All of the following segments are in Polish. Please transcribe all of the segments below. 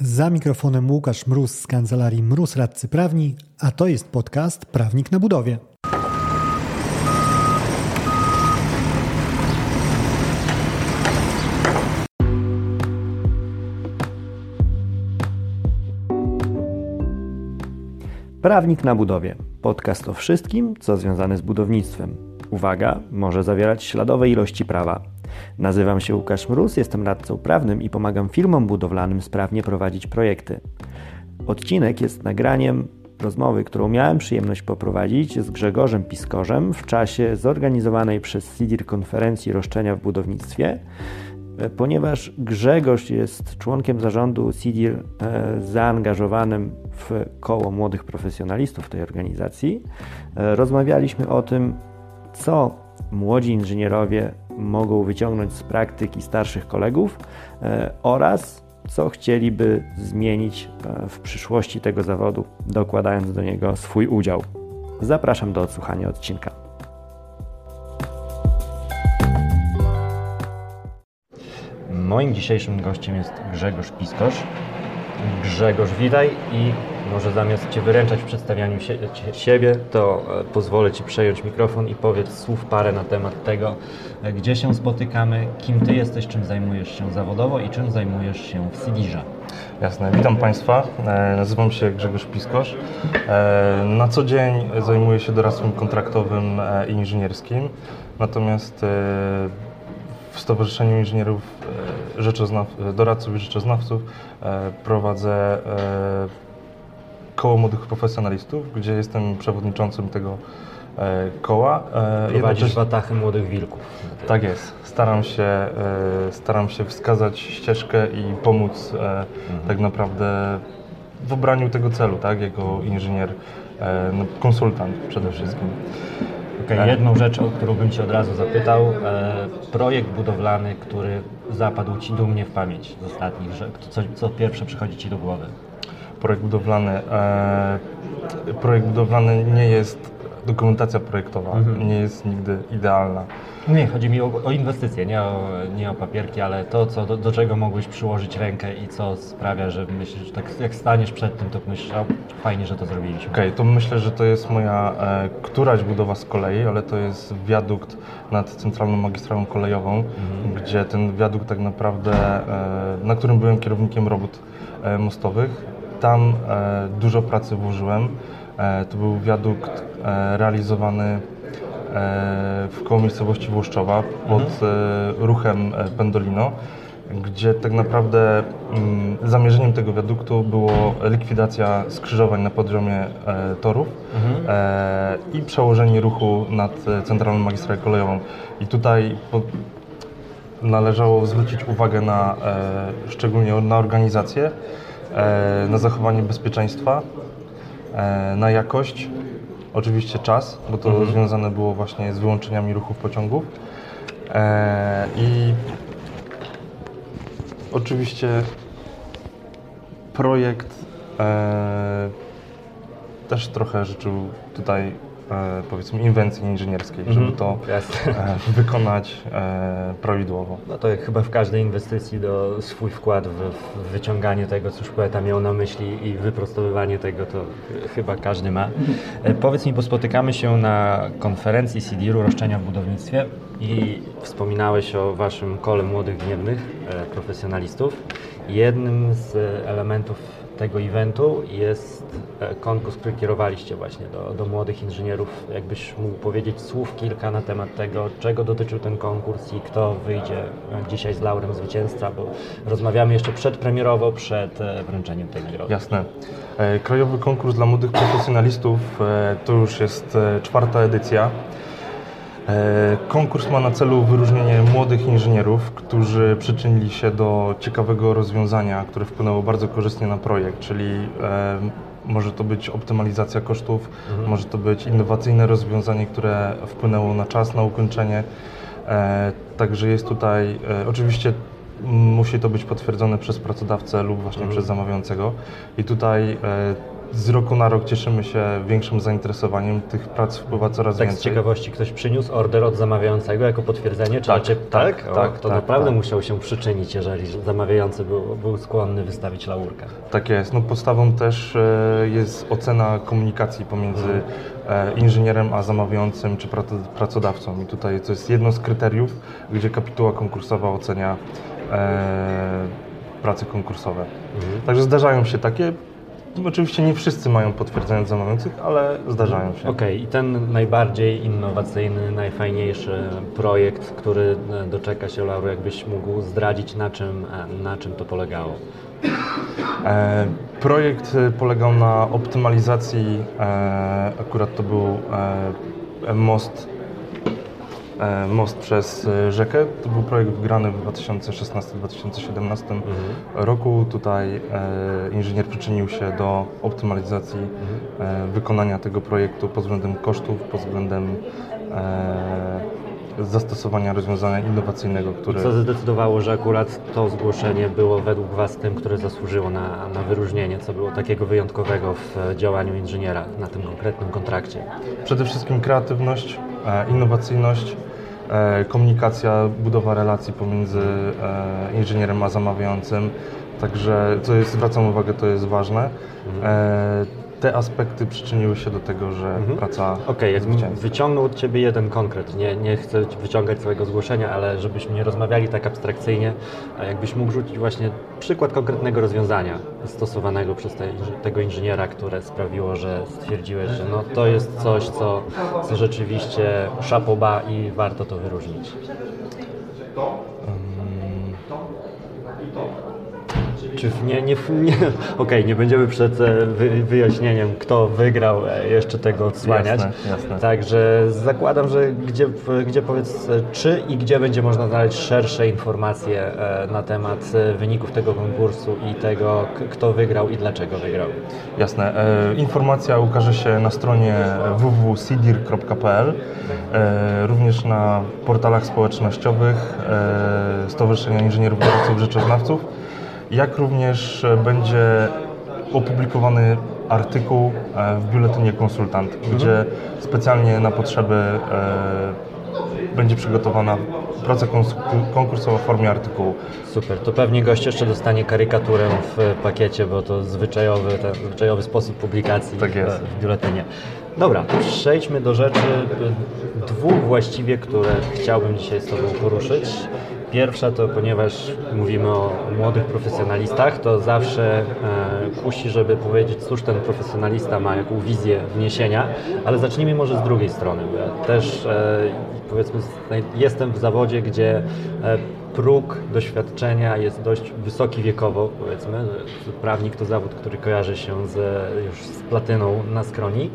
Za mikrofonem Łukasz Mróz z kancelarii Mróz Radcy Prawni, a to jest podcast Prawnik na budowie. Prawnik na budowie. Podcast o wszystkim, co związane z budownictwem. Uwaga, może zawierać śladowe ilości prawa. Nazywam się Łukasz Mróz, jestem radcą prawnym i pomagam firmom budowlanym sprawnie prowadzić projekty. Odcinek jest nagraniem rozmowy, którą miałem przyjemność poprowadzić z Grzegorzem Piskorzem w czasie zorganizowanej przez CIDIR konferencji roszczenia w budownictwie, ponieważ Grzegorz jest członkiem zarządu CIDIR e, zaangażowanym w koło młodych profesjonalistów tej organizacji. E, rozmawialiśmy o tym, co młodzi inżynierowie mogą wyciągnąć z praktyki starszych kolegów e, oraz co chcieliby zmienić e, w przyszłości tego zawodu, dokładając do niego swój udział. Zapraszam do odsłuchania odcinka. Moim dzisiejszym gościem jest Grzegorz Piskosz. Grzegorz, witaj i może zamiast Cię wyręczać w przedstawianiu sie, siebie, to e, pozwolę Ci przejąć mikrofon i powiedz słów parę na temat tego, e, gdzie się spotykamy, kim Ty jesteś, czym zajmujesz się zawodowo i czym zajmujesz się w Sidirze. Jasne, witam Państwa. E, nazywam się Grzegorz Piskosz. Na co dzień zajmuję się doradztwem kontraktowym i inżynierskim, natomiast w Stowarzyszeniu Inżynierów Rzeczoznaw, Doradców i Rzeczoznawców prowadzę koło młodych profesjonalistów, gdzie jestem przewodniczącym tego e, koła. E, Prowadzisz watachy młodych wilków. Tak jest. Staram się, e, staram się wskazać ścieżkę i pomóc mhm. tak naprawdę w obraniu tego celu, tak, jako inżynier, no, konsultant przede wszystkim. Okay, jedną rzecz, o którą bym Cię od razu zapytał, projekt budowlany, który zapadł Ci dumnie w pamięć z ostatnich, że co, co pierwsze przychodzi Ci do głowy? projekt budowlany. E, projekt budowlany nie jest dokumentacja projektowa, mhm. nie jest nigdy idealna. Nie, chodzi mi o, o inwestycje, nie o, nie o papierki, ale to, co, do, do, czego mogłeś przyłożyć rękę i co sprawia, że myślisz, że tak jak staniesz przed tym, to myślisz, fajnie, że to zrobiliśmy. Okej, okay, to myślę, że to jest moja e, któraś budowa z kolei, ale to jest wiadukt nad centralną magistralą kolejową, mhm. gdzie ten wiadukt tak naprawdę, e, na którym byłem kierownikiem robót e, mostowych, tam e, dużo pracy włożyłem. E, to był wiadukt realizowany w koło miejscowości Włoszczowa pod mhm. ruchem Pendolino, gdzie tak naprawdę mm, zamierzeniem tego wiaduktu było likwidacja skrzyżowań na poziomie torów mhm. i przełożenie ruchu nad centralną magistralę kolejową. I tutaj należało zwrócić uwagę na szczególnie na organizację, E, na zachowanie bezpieczeństwa, e, na jakość, oczywiście czas, bo to mhm. związane było właśnie z wyłączeniami ruchów pociągów e, i oczywiście projekt też trochę życzył tutaj e, powiedzmy inwencji inżynierskiej, mm -hmm. żeby to e, wykonać e, prawidłowo. No to jak chyba w każdej inwestycji do swój wkład w, w, wyciąganie tego, co już poeta miał na myśli i wyprostowywanie tego, to chyba każdy ma. Powiedz mi, bo spotykamy się na konferencji CDR-u Roszczenia w budownictwie i wspominałeś o waszym kole młodych gniewnych profesjonalistów. Jednym z elementów tego eventu jest e, konkurs, który kierowaliście właśnie do, do młodych inżynierów. Jakbyś mógł powiedzieć słów kilka na temat tego, czego dotyczył ten konkurs i kto wyjdzie e, dzisiaj z laurem zwycięzca, bo rozmawiamy jeszcze przedpremierowo, przed e, wręczeniem tej nagrody. Jasne. Krajowy konkurs dla młodych profesjonalistów to już jest czwarta edycja. E, konkurs ma na celu wyróżnienie młodych inżynierów, którzy przyczynili się do ciekawego rozwiązania, które wpłynęło bardzo korzystnie na projekt, czyli e, może to być optymalizacja kosztów, mhm. może to być innowacyjne rozwiązanie, które wpłynęło na czas, na ukończenie. E, także jest tutaj, oczywiście musi to być potwierdzone przez pracodawcę lub właśnie mhm. przez zamawiającego. I tutaj z roku na rok cieszymy się większym zainteresowaniem. Tych prac wpływa coraz tak więcej. z ciekawości ktoś przyniósł order od zamawiającego jako potwierdzenie? Czy Tak, raczej, tak, O, tak, To tak, naprawdę tak. musiał się przyczynić, jeżeli zamawiający był, był skłonny wystawić laurkę. Tak jest. No podstawą też e, jest ocena komunikacji pomiędzy e, inżynierem a zamawiającym czy prac- pracodawcą. I tutaj to jest jedno z kryteriów, gdzie kapituła konkursowa ocenia e, prace konkursowe. Także zdarzają się takie. Oczywiście nie wszyscy mają potwierdzenie od zamawiających, ale zdarzają się. Okej, i ten najbardziej innowacyjny, najfajniejszy projekt, który e, doczeka się laury, jakbyś mógł zdradzić, na czym, e, na czym to polegało? E, projekt e, polegał na optymalizacji, e, akurat to był e, most, most przez e, rzekę. To był projekt wygrany w 2016-2017 roku. Tutaj e, inżynier przyczynił się do optymalizacji e, wykonania tego projektu pod względem kosztów, pod względem e, zastosowania rozwiązania innowacyjnego, które... Co zdecydowało, że akurat to zgłoszenie było według Was tym, które zasłużyło na, na wyróżnienie? Co było takiego wyjątkowego w e, działaniu inżyniera na tym konkretnym kontrakcie? Przede wszystkim kreatywność, e, innowacyjność, e, komunikacja, budowa relacji pomiędzy e, inżynierem a zamawiającym. Także, co jest, zwracam uwagę, to jest ważne. E, te aspekty przyczyniły się do tego, że praca Okej, jakbym zwycięży. wyciągnął od Ciebie jeden konkret, nie, nie chcę wyciągać całego zgłoszenia, ale żebyśmy nie rozmawiali tak abstrakcyjnie, a jakbyś mógł rzucić właśnie przykład konkretnego rozwiązania stosowanego przez te, tego inżyniera, które sprawiło, że stwierdziłeś, że no, to jest coś, co, co rzeczywiście szapoba i warto to wyróżnić. Czy w nie, nie, nie okej, nie będziemy przed e, wy, wyjaśnieniem, kto wygrał, e, jeszcze tego odsłaniać. Jasne, jasne. Także zakładam, że gdzie, gdzie powiedz, e, czy i gdzie będzie można znaleźć szersze informacje na temat wyników tego konkursu i tego, kto wygrał i dlaczego wygrał. Jasne. Informacja ukaże się na stronie www.sidir.pl, również na portalach społecznościowych Stowarzyszenia Inżynierów Kierowców Rzeczoznawców, jak również e, będzie opublikowany artykuł e, w biuletynie Konsultant, gdzie specjalnie na potrzeby e, będzie przygotowana praca konkursowa w formie artykułu. Super, to pewnie gość jeszcze dostanie karykaturę w pakiecie, bo to zwyczajowy, ten zwyczajowy sposób publikacji Tak jest. w biuletynie. Dobra, przejdźmy do rzeczy dwóch właściwie, które chciałbym dzisiaj z Tobą poruszyć. Pierwsza to, ponieważ mówimy o młodych profesjonalistach, to zawsze e, kusi, żeby powiedzieć, cóż ten profesjonalista ma, jaką wizję wniesienia, ale zacznijmy może z drugiej strony, ja też e, powiedzmy jestem w zawodzie, gdzie e, próg doświadczenia jest dość wysoki wiekowo, powiedzmy. Prawnik to zawód, który kojarzy się z, już z platyną na skroni.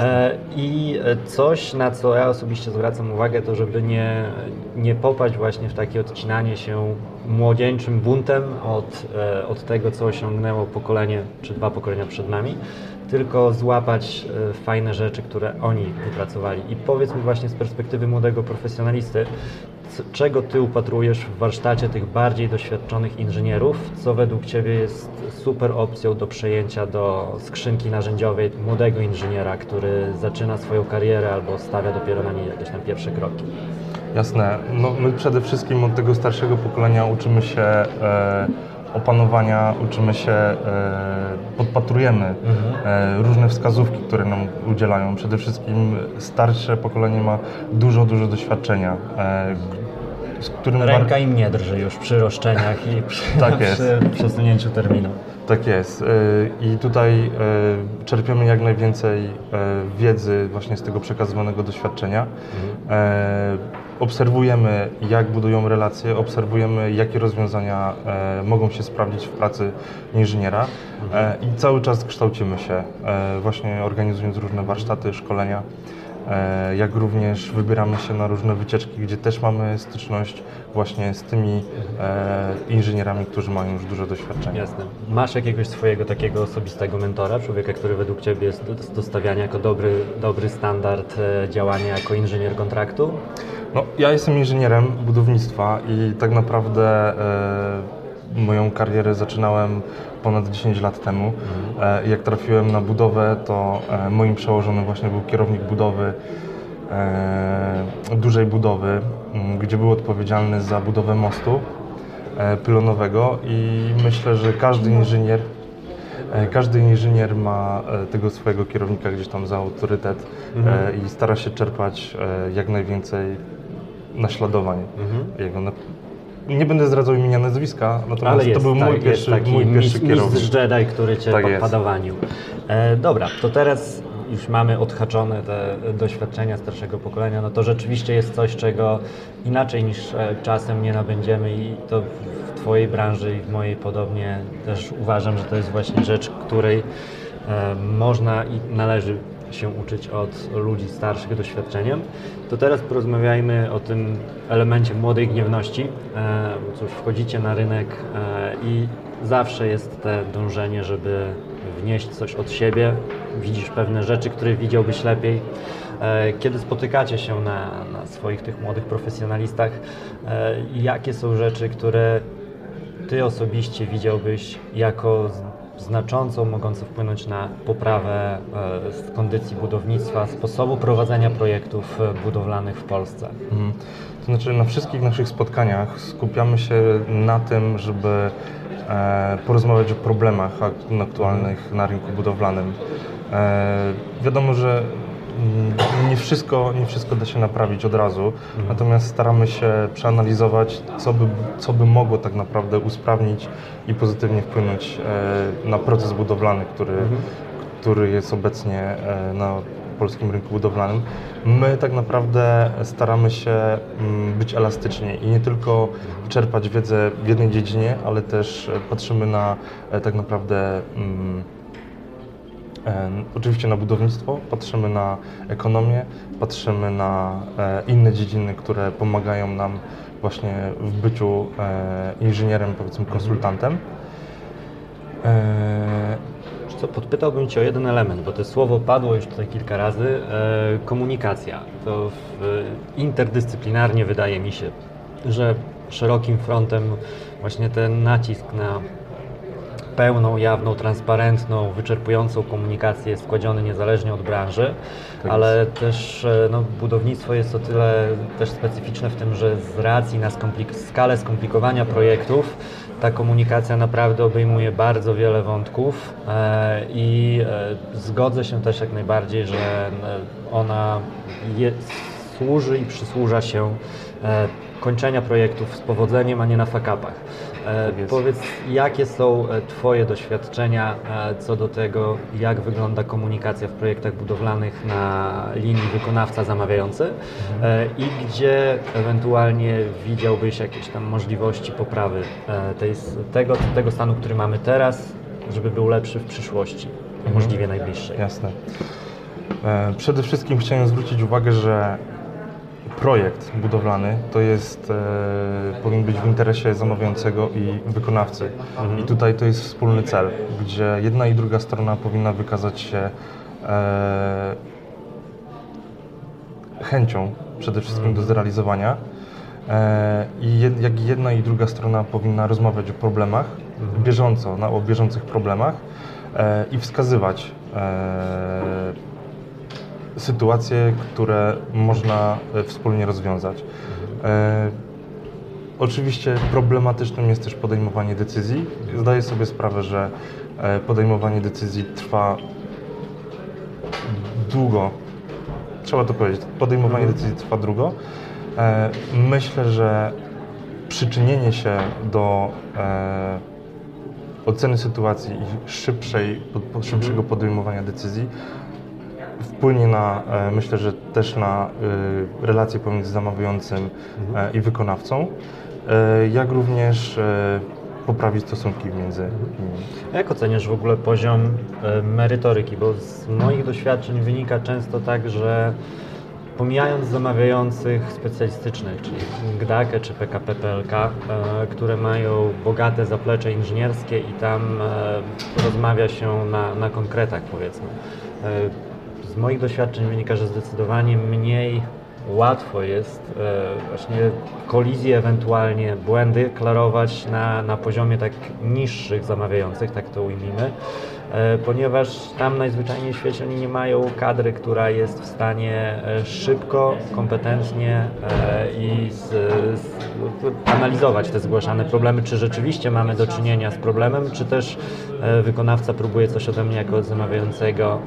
E, I coś, na co ja osobiście zwracam uwagę, to żeby nie, nie popaść właśnie w takie odcinanie się młodzieńczym buntem od, e, od tego, co osiągnęło pokolenie czy dwa pokolenia przed nami, tylko złapać e, fajne rzeczy, które oni wypracowali. I powiedz mi właśnie z perspektywy młodego profesjonalisty, czego Ty upatrujesz w warsztacie tych bardziej doświadczonych inżynierów, co według Ciebie jest super opcją do przejęcia do skrzynki narzędziowej młodego inżyniera, który zaczyna swoją karierę albo stawia dopiero na niej jakieś tam pierwsze kroki? Jasne. No, my przede wszystkim od tego starszego pokolenia uczymy się e, opanowania, uczymy się, e, podpatrujemy e, różne wskazówki, które nam udzielają. Przede wszystkim starsze pokolenie ma dużo, dużo doświadczenia, e, z którym Ręka im nie drży już przy roszczeniach i przy, Tak przy przesunięciu terminu. Tak jest. I tutaj czerpiemy jak najwięcej wiedzy właśnie z tego przekazywanego doświadczenia. E, Obserwujemy, jak budują relacje, obserwujemy, jakie rozwiązania e, mogą się sprawdzić w pracy inżyniera E, i cały czas kształcimy się, e, właśnie organizując różne warsztaty, szkolenia. E, jak również wybieramy się na różne wycieczki, gdzie też mamy styczność właśnie z tymi e, inżynierami, którzy mają już duże doświadczenie. Jasne. Masz jakiegoś swojego takiego osobistego mentora, człowieka, który według Ciebie jest do- do stawiania jako dobry, dobry standard e, działania jako inżynier kontraktu? No, ja jestem inżynierem budownictwa i tak naprawdę moją karierę zaczynałem ponad 10 lat temu. E, Jak trafiłem na budowę, to e, moim przełożonym właśnie był kierownik budowy, e, dużej budowy, gdzie był odpowiedzialny za budowę mostu pylonowego i myślę, że każdy inżynier Każdy inżynier ma tego swojego kierownika gdzieś tam za autorytet e, i stara się czerpać jak najwięcej naśladowań jego. Nie będę zdradzał imienia, nazwiska, natomiast Ale jest, to był tak, mój jest pierwszy, taki mój pierwszy mistrz, Jedi, który Cię Tak tak jest. podawanił. E, dobra, to teraz już mamy odhaczone te doświadczenia starszego pokolenia, no to rzeczywiście jest coś, czego inaczej niż e, czasem nie nabędziemy i to w Twojej branży i w mojej podobnie też uważam, że to jest właśnie rzecz, której e, można i należy się uczyć od ludzi starszych doświadczeniem. To teraz porozmawiajmy o tym elemencie młodej gniewności. E, Cóż, wchodzicie na rynek e, i zawsze jest te dążenie, żeby wnieść coś od siebie. Widzisz pewne rzeczy, które widziałbyś lepiej. E, Kiedy spotykacie się na, na swoich tych młodych profesjonalistach, jakie są rzeczy, które ty osobiście widziałbyś jako znaczącą, mogącą wpłynąć na poprawę e, kondycji budownictwa, sposobu prowadzenia projektów e, budowlanych w Polsce? Mhm. To znaczy na wszystkich naszych spotkaniach skupiamy się na tym, żeby e, porozmawiać o problemach ak- aktualnych na rynku budowlanym. Wiadomo, że nie wszystko, nie wszystko da się naprawić od razu, natomiast staramy się przeanalizować, co by, co by mogło tak naprawdę usprawnić i pozytywnie wpłynąć e, na proces budowlany, który, który jest obecnie e, na polskim rynku budowlanym. My tak naprawdę staramy się mm, być elastyczni i nie tylko czerpać wiedzę w jednej dziedzinie, ale też patrzymy na e, tak naprawdę mm, oczywiście na budownictwo, patrzymy na ekonomię, patrzymy na e, inne dziedziny, które pomagają nam właśnie w byciu e, inżynierem, powiedzmy konsultantem. E, Wiesz Co, podpytałbym Cię o jeden element, bo to słowo padło już tutaj kilka razy. E, komunikacja. To interdyscyplinarnie wydaje mi się, że szerokim frontem właśnie ten nacisk na pełną, jawną, transparentną, wyczerpującą komunikację jest kładziony niezależnie od branży, Tak ale też e, no, budownictwo jest o tyle też specyficzne w tym, że z racji na skomplik- skalę skomplikowania projektów ta komunikacja naprawdę obejmuje bardzo wiele wątków e, i e, zgodzę się też jak najbardziej, że ona je, służy i przysłuża się kończenia projektów z powodzeniem, a nie na fakapach. E, Tak powiedz, jakie są e, Twoje doświadczenia e, co do tego, jak wygląda komunikacja w projektach budowlanych na linii wykonawca-zamawiający e, i gdzie ewentualnie widziałbyś jakieś tam możliwości poprawy tej, tego, tego stanu, który mamy teraz, żeby był lepszy w przyszłości, możliwie najbliższej. Jasne. Przede wszystkim chciałem zwrócić uwagę, że projekt budowlany to jest, e, powinien być w interesie zamawiającego i wykonawcy. I tutaj to jest wspólny cel, gdzie jedna i druga strona powinna wykazać się e, chęcią przede wszystkim do zrealizowania. E, I jed, jak jedna i druga strona powinna rozmawiać o problemach bieżąco, na, o bieżących problemach e, i wskazywać e, sytuacje, które można e, wspólnie rozwiązać. E, Oczywiście problematycznym jest też podejmowanie decyzji. Zdaję sobie sprawę, że e, podejmowanie decyzji trwa długo. Trzeba to powiedzieć. Podejmowanie decyzji trwa długo. E, Myślę, że przyczynienie się do e, oceny sytuacji i szybszej, szybszego podejmowania decyzji wpłynie na, e, myślę, że też na e, relacje pomiędzy zamawiającym e, i wykonawcą, jak również e, poprawi stosunki między nimi. A Jak oceniasz w ogóle poziom merytoryki? Bo z moich doświadczeń wynika często tak, że pomijając zamawiających specjalistycznych, czyli GDAK czy PKP PLK, które mają bogate zaplecze inżynierskie i tam rozmawia się na, na konkretach powiedzmy. Z moich doświadczeń wynika, że zdecydowanie mniej łatwo jest e, właśnie kolizje, ewentualnie błędy klarować na, na poziomie tak niższych zamawiających, tak to ujmijmy. E, ponieważ tam najzwyczajniej w świecie oni nie mają kadry, która jest w stanie e, szybko, kompetentnie e, i z, z, analizować te zgłaszane problemy, czy rzeczywiście mamy do czynienia z problemem, czy też wykonawca próbuje coś ode mnie jako zamawiającego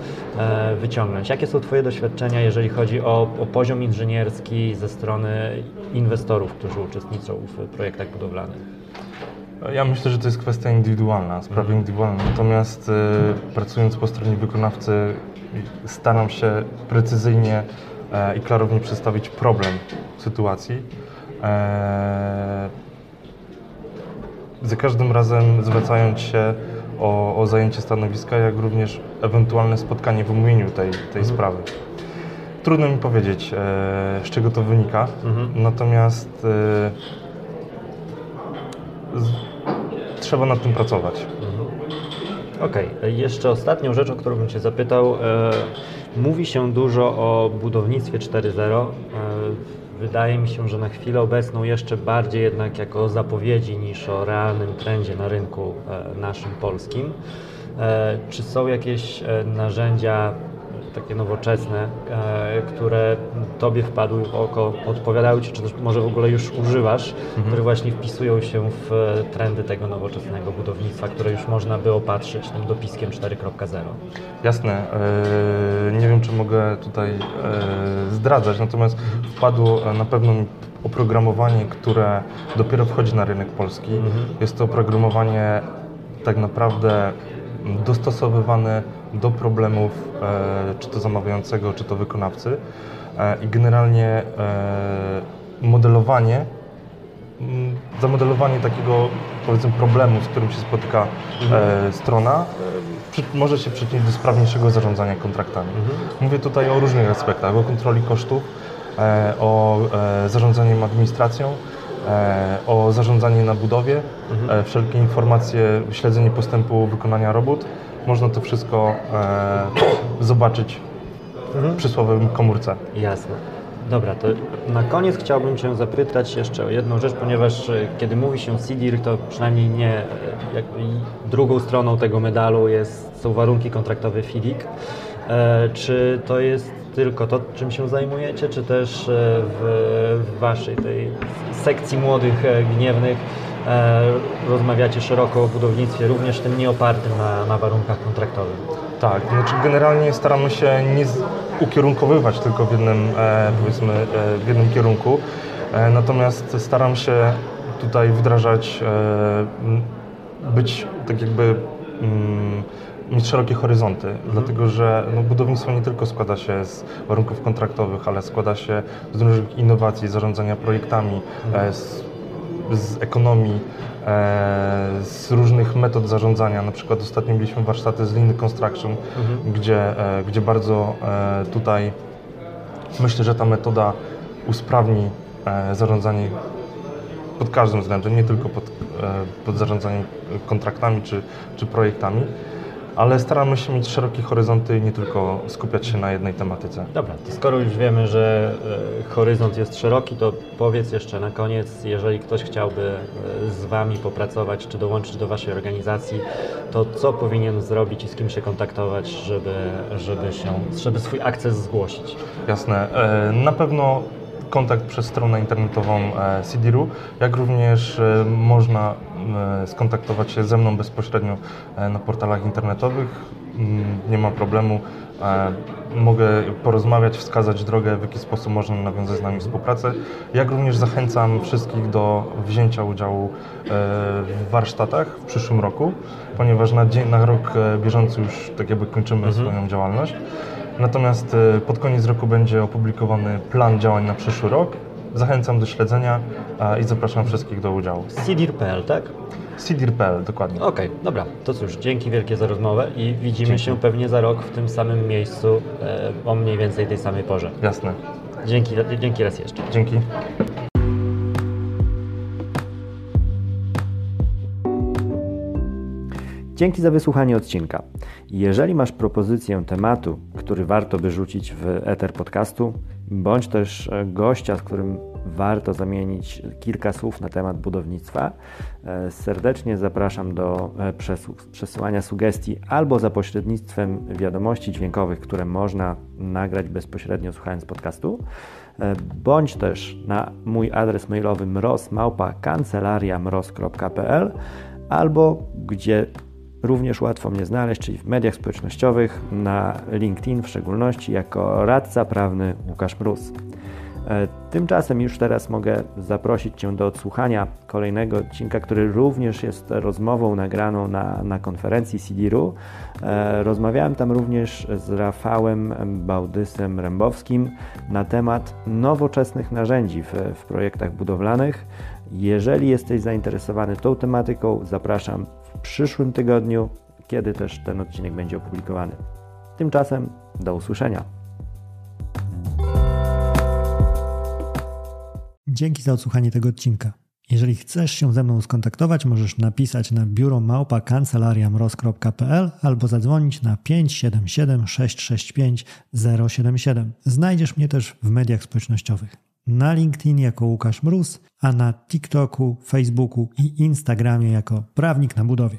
wyciągnąć. Jakie są Twoje doświadczenia, jeżeli chodzi o, o poziom inżynierski ze strony inwestorów, którzy uczestniczą w projektach budowlanych? Ja myślę, że to jest kwestia indywidualna, sprawa mhm. indywidualna. Natomiast y, pracując po stronie wykonawcy, staram się precyzyjnie e, i klarownie przedstawić problem sytuacji. E, za każdym razem zwracając się o, o, zajęcie stanowiska, jak również ewentualne spotkanie w omówieniu tej, tej mhm. sprawy. Trudno mi powiedzieć, e, z czego to wynika, mhm. natomiast trzeba nad tym pracować. Mhm. Okej, okay. jeszcze ostatnią rzecz, o którą bym Cię zapytał. E, mówi się dużo o budownictwie 4.0. E, wydaje mi się, że na chwilę obecną jeszcze bardziej jednak jako zapowiedzi niż o realnym trendzie na rynku e, naszym polskim. Czy są jakieś narzędzia takie nowoczesne, e, które Tobie wpadły w oko, odpowiadały Ci, czy też może w ogóle już używasz, mhm. które właśnie wpisują się w trendy tego nowoczesnego budownictwa, które już można by opatrzyć tym dopiskiem 4.0? Jasne. E, nie wiem, czy mogę tutaj e, zdradzać, natomiast wpadło na pewno oprogramowanie, które dopiero wchodzi na rynek polski. Mhm. Jest to oprogramowanie tak naprawdę dostosowywane do problemów e, czy to zamawiającego, czy to wykonawcy e, i generalnie e, modelowanie, mm, zamodelowanie takiego powiedzmy problemu, z którym się spotyka mhm. strona, może się przyczynić do sprawniejszego zarządzania kontraktami. Mhm. Mówię tutaj o różnych aspektach, o kontroli kosztów, o zarządzaniu administracją, o zarządzanie na budowie, mhm. wszelkie informacje, śledzenie postępu wykonania robót, można to wszystko e, zobaczyć mhm. przy słowem komórce. Jasne. Dobra, to na koniec chciałbym Cię zapytać jeszcze o jedną rzecz, ponieważ e, kiedy mówi się CIDIR, to przynajmniej nie e, drugą stroną tego medalu jest, są warunki kontraktowe FIDIC. E, czy to jest tylko to, czym się zajmujecie, czy też e, w, w Waszej tej sekcji młodych gniewnych rozmawiacie szeroko o budownictwie, również tym nieopartym na, na warunkach kontraktowych. Tak, znaczy generalnie staramy się nie ukierunkowywać tylko w jednym, e, powiedzmy, e, w jednym kierunku, e, natomiast staram się tutaj wdrażać, e, być tak jakby mm, mieć szerokie horyzonty, mhm. dlatego że no, budownictwo nie tylko składa się z warunków kontraktowych, ale składa się z różnych innowacji, zarządzania projektami, mhm. E, z z ekonomii, e, z różnych metod zarządzania. Na przykład ostatnio mieliśmy warsztaty z Lean Construction, mhm. gdzie, e, gdzie bardzo e, tutaj myślę, że ta metoda usprawni zarządzanie pod każdym względem, nie tylko pod, pod zarządzaniem kontraktami czy, czy projektami ale staramy się mieć szerokie horyzonty i nie tylko skupiać się na jednej tematyce. Dobra, to skoro już wiemy, że e, horyzont jest szeroki, to powiedz jeszcze na koniec, jeżeli ktoś chciałby e, z Wami popracować czy dołączyć do Waszej organizacji, to co powinien zrobić i z kim się kontaktować, żeby, żeby, się, żeby swój akces zgłosić? Jasne. E, na pewno kontakt przez stronę internetową CDR-u, jak również można E, skontaktować się ze mną bezpośrednio e, na portalach internetowych. Mm, nie ma problemu. E, mogę porozmawiać, wskazać drogę, w jaki sposób można nawiązać z nami współpracę. Jak również zachęcam wszystkich do wzięcia udziału w warsztatach w przyszłym roku, ponieważ na, dzień, na rok bieżący już tak jakby kończymy mhm. swoją działalność. Natomiast pod koniec roku będzie opublikowany plan działań na przyszły rok Zachęcam do śledzenia i zapraszam wszystkich do udziału. CIDIR.pl, tak? CIDIR.pl, dokładnie. Okej, okay, dobra. To cóż, dzięki wielkie za rozmowę i widzimy dzięki. się pewnie za rok w tym samym miejscu e, o mniej więcej tej samej porze. Jasne. Dzięki, dzięki raz jeszcze. Dzięki. Dzięki za wysłuchanie odcinka. Jeżeli masz propozycję tematu, który warto by rzucić w eter podcastu, bądź też gościa, z którym warto zamienić kilka słów na temat budownictwa, e, serdecznie zapraszam do e, przesyłania sugestii albo za pośrednictwem wiadomości dźwiękowych, które można nagrać bezpośrednio słuchając podcastu, e, bądź też na mój adres mailowy mroz.kancelariamroz.pl albo gdzie również łatwo mnie znaleźć, czyli w mediach społecznościowych, na LinkedIn w szczególności jako radca prawny Łukasz Mróz. E, tymczasem już teraz mogę zaprosić Cię do odsłuchania kolejnego odcinka, który również jest rozmową nagraną na, na konferencji CDRU. E, rozmawiałem tam również z Rafałem Bałdysem Rębowskim na temat nowoczesnych narzędzi w, w projektach budowlanych. Jeżeli jesteś zainteresowany tą tematyką, zapraszam w przyszłym tygodniu, kiedy też ten odcinek będzie opublikowany. Tymczasem do usłyszenia. Dzięki za odsłuchanie tego odcinka. Jeżeli chcesz się ze mną skontaktować, możesz napisać na biuro małpa kancelariamroz.pl albo zadzwonić na 577 665 077. Znajdziesz mnie też w mediach społecznościowych. Na LinkedIn jako Łukasz Mróz, a na TikToku, Facebooku i Instagramie jako Prawnik na Budowie.